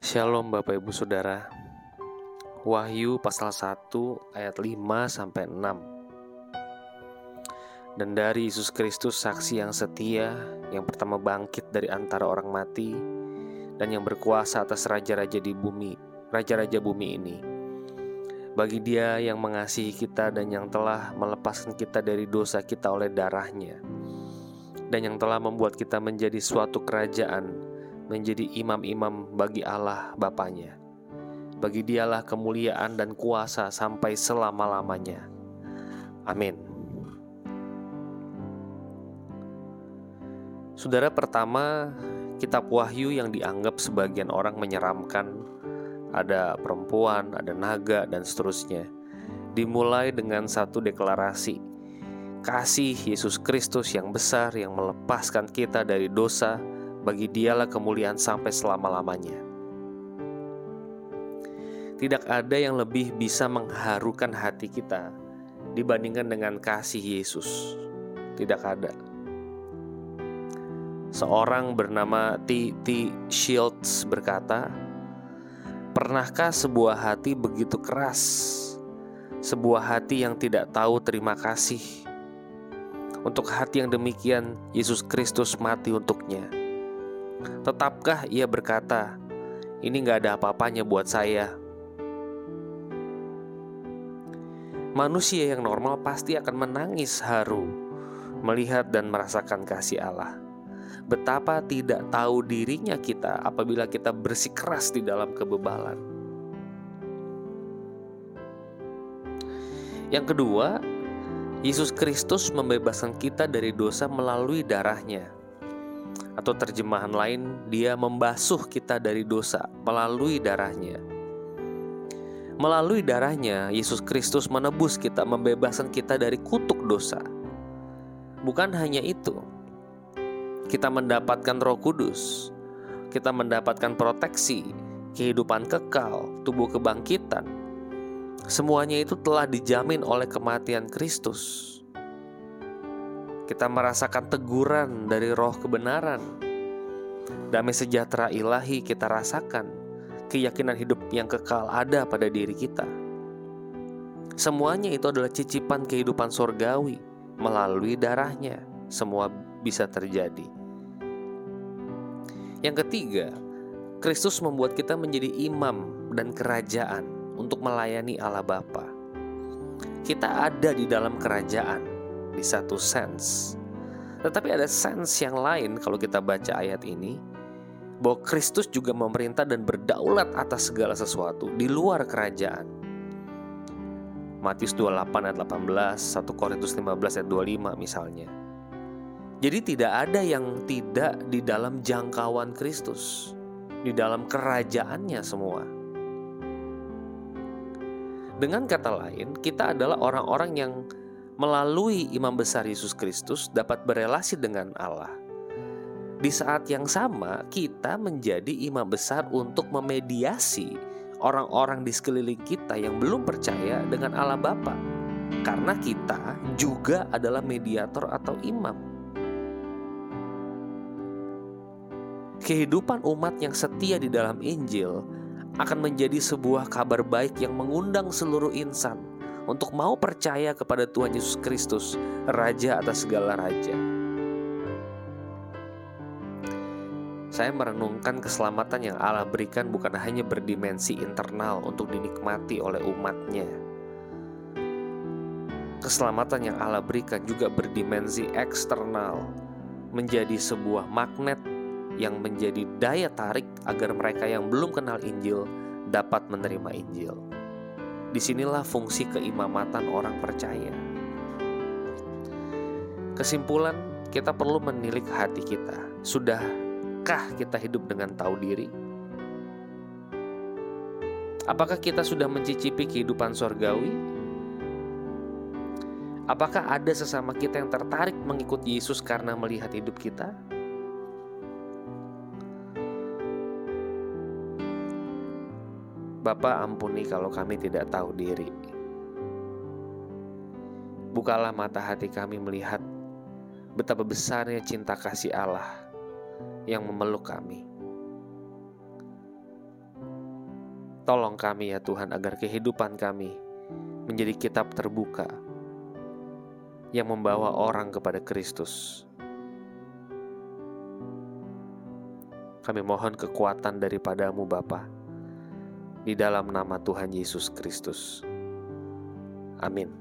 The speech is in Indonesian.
Shalom Bapak Ibu Saudara. Wahyu pasal 1 ayat 5 sampai 6 Dan dari Yesus Kristus saksi yang setia Yang pertama bangkit dari antara orang mati Dan yang berkuasa atas raja-raja di bumi Raja-raja bumi ini. Bagi dia yang mengasihi kita dan yang telah melepaskan kita dari dosa kita oleh darahnya dan yang telah membuat kita menjadi suatu kerajaan menjadi imam-imam bagi Allah Bapaknya. Bagi dialah kemuliaan dan kuasa sampai selama-lamanya. Amin. Saudara pertama, kitab Wahyu yang dianggap sebagian orang menyeramkan, ada perempuan, ada naga, dan seterusnya, dimulai dengan satu deklarasi kasih Yesus Kristus yang besar yang melepaskan kita dari dosa bagi dialah kemuliaan sampai selama-lamanya. Tidak ada yang lebih bisa mengharukan hati kita dibandingkan dengan kasih Yesus. Tidak ada. Seorang bernama T.T. Shields berkata, Pernahkah sebuah hati begitu keras? Sebuah hati yang tidak tahu terima kasih. Untuk hati yang demikian, Yesus Kristus mati untuknya Tetapkah ia berkata, "Ini gak ada apa-apanya buat saya"? Manusia yang normal pasti akan menangis haru melihat dan merasakan kasih Allah. Betapa tidak tahu dirinya kita apabila kita bersikeras di dalam kebebalan. Yang kedua, Yesus Kristus membebaskan kita dari dosa melalui darahnya atau terjemahan lain, dia membasuh kita dari dosa melalui darahnya. Melalui darahnya, Yesus Kristus menebus kita, membebaskan kita dari kutuk dosa. Bukan hanya itu, kita mendapatkan Roh Kudus, kita mendapatkan proteksi, kehidupan kekal, tubuh kebangkitan. Semuanya itu telah dijamin oleh kematian Kristus. Kita merasakan teguran dari roh kebenaran. Damai sejahtera ilahi kita rasakan. Keyakinan hidup yang kekal ada pada diri kita. Semuanya itu adalah cicipan kehidupan sorgawi melalui darahnya. Semua bisa terjadi. Yang ketiga, Kristus membuat kita menjadi imam dan kerajaan untuk melayani Allah Bapa. Kita ada di dalam kerajaan di satu sense. Tetapi ada sense yang lain kalau kita baca ayat ini bahwa Kristus juga memerintah dan berdaulat atas segala sesuatu di luar kerajaan. Matius 28 ayat 18, 1 Korintus 15 ayat 25 misalnya. Jadi tidak ada yang tidak di dalam jangkauan Kristus, di dalam kerajaannya semua. Dengan kata lain, kita adalah orang-orang yang melalui imam besar Yesus Kristus dapat berelasi dengan Allah. Di saat yang sama, kita menjadi imam besar untuk memediasi orang-orang di sekeliling kita yang belum percaya dengan Allah Bapa. Karena kita juga adalah mediator atau imam. Kehidupan umat yang setia di dalam Injil akan menjadi sebuah kabar baik yang mengundang seluruh insan untuk mau percaya kepada Tuhan Yesus Kristus, Raja atas segala raja. Saya merenungkan keselamatan yang Allah berikan bukan hanya berdimensi internal untuk dinikmati oleh umatnya. Keselamatan yang Allah berikan juga berdimensi eksternal, menjadi sebuah magnet yang menjadi daya tarik agar mereka yang belum kenal Injil dapat menerima Injil. Di sinilah fungsi keimamatan orang percaya. Kesimpulan, kita perlu menilik hati kita. Sudahkah kita hidup dengan tahu diri? Apakah kita sudah mencicipi kehidupan sorgawi? Apakah ada sesama kita yang tertarik mengikuti Yesus karena melihat hidup kita? Bapa ampuni kalau kami tidak tahu diri. Bukalah mata hati kami melihat betapa besarnya cinta kasih Allah yang memeluk kami. Tolong kami ya Tuhan agar kehidupan kami menjadi kitab terbuka yang membawa orang kepada Kristus. Kami mohon kekuatan daripadamu Bapa di dalam nama Tuhan Yesus Kristus. Amin.